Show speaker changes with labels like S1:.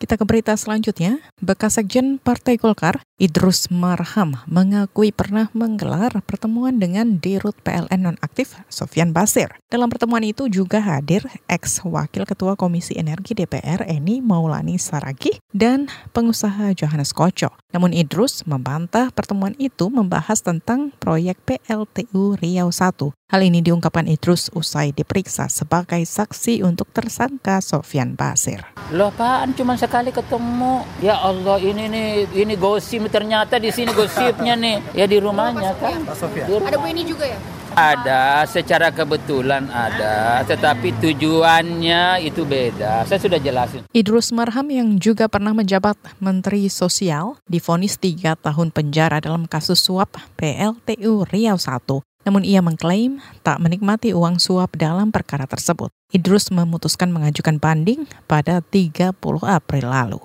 S1: Kita ke berita selanjutnya. Bekas Sekjen Partai Golkar, Idrus Marham, mengakui pernah menggelar pertemuan dengan Dirut PLN nonaktif Sofian Basir. Dalam pertemuan itu juga hadir ex-wakil Ketua Komisi Energi DPR Eni Maulani Saragi dan pengusaha Johannes Koco. Namun Idrus membantah pertemuan itu membahas tentang proyek PLTU Riau 1 Hal ini diungkapkan Idrus usai diperiksa sebagai saksi untuk tersangka Sofian Basir.
S2: Loh apaan cuma sekali ketemu. Ya Allah ini nih ini gosip ternyata di sini gosipnya nih. Ya di rumahnya kan.
S3: Ada Bu ini juga ya?
S2: Ada, secara kebetulan ada, tetapi tujuannya itu beda. Saya sudah jelasin.
S1: Idrus Marham yang juga pernah menjabat Menteri Sosial difonis tiga tahun penjara dalam kasus suap PLTU Riau 1 namun ia mengklaim tak menikmati uang suap dalam perkara tersebut. Idrus memutuskan mengajukan banding pada 30 April lalu.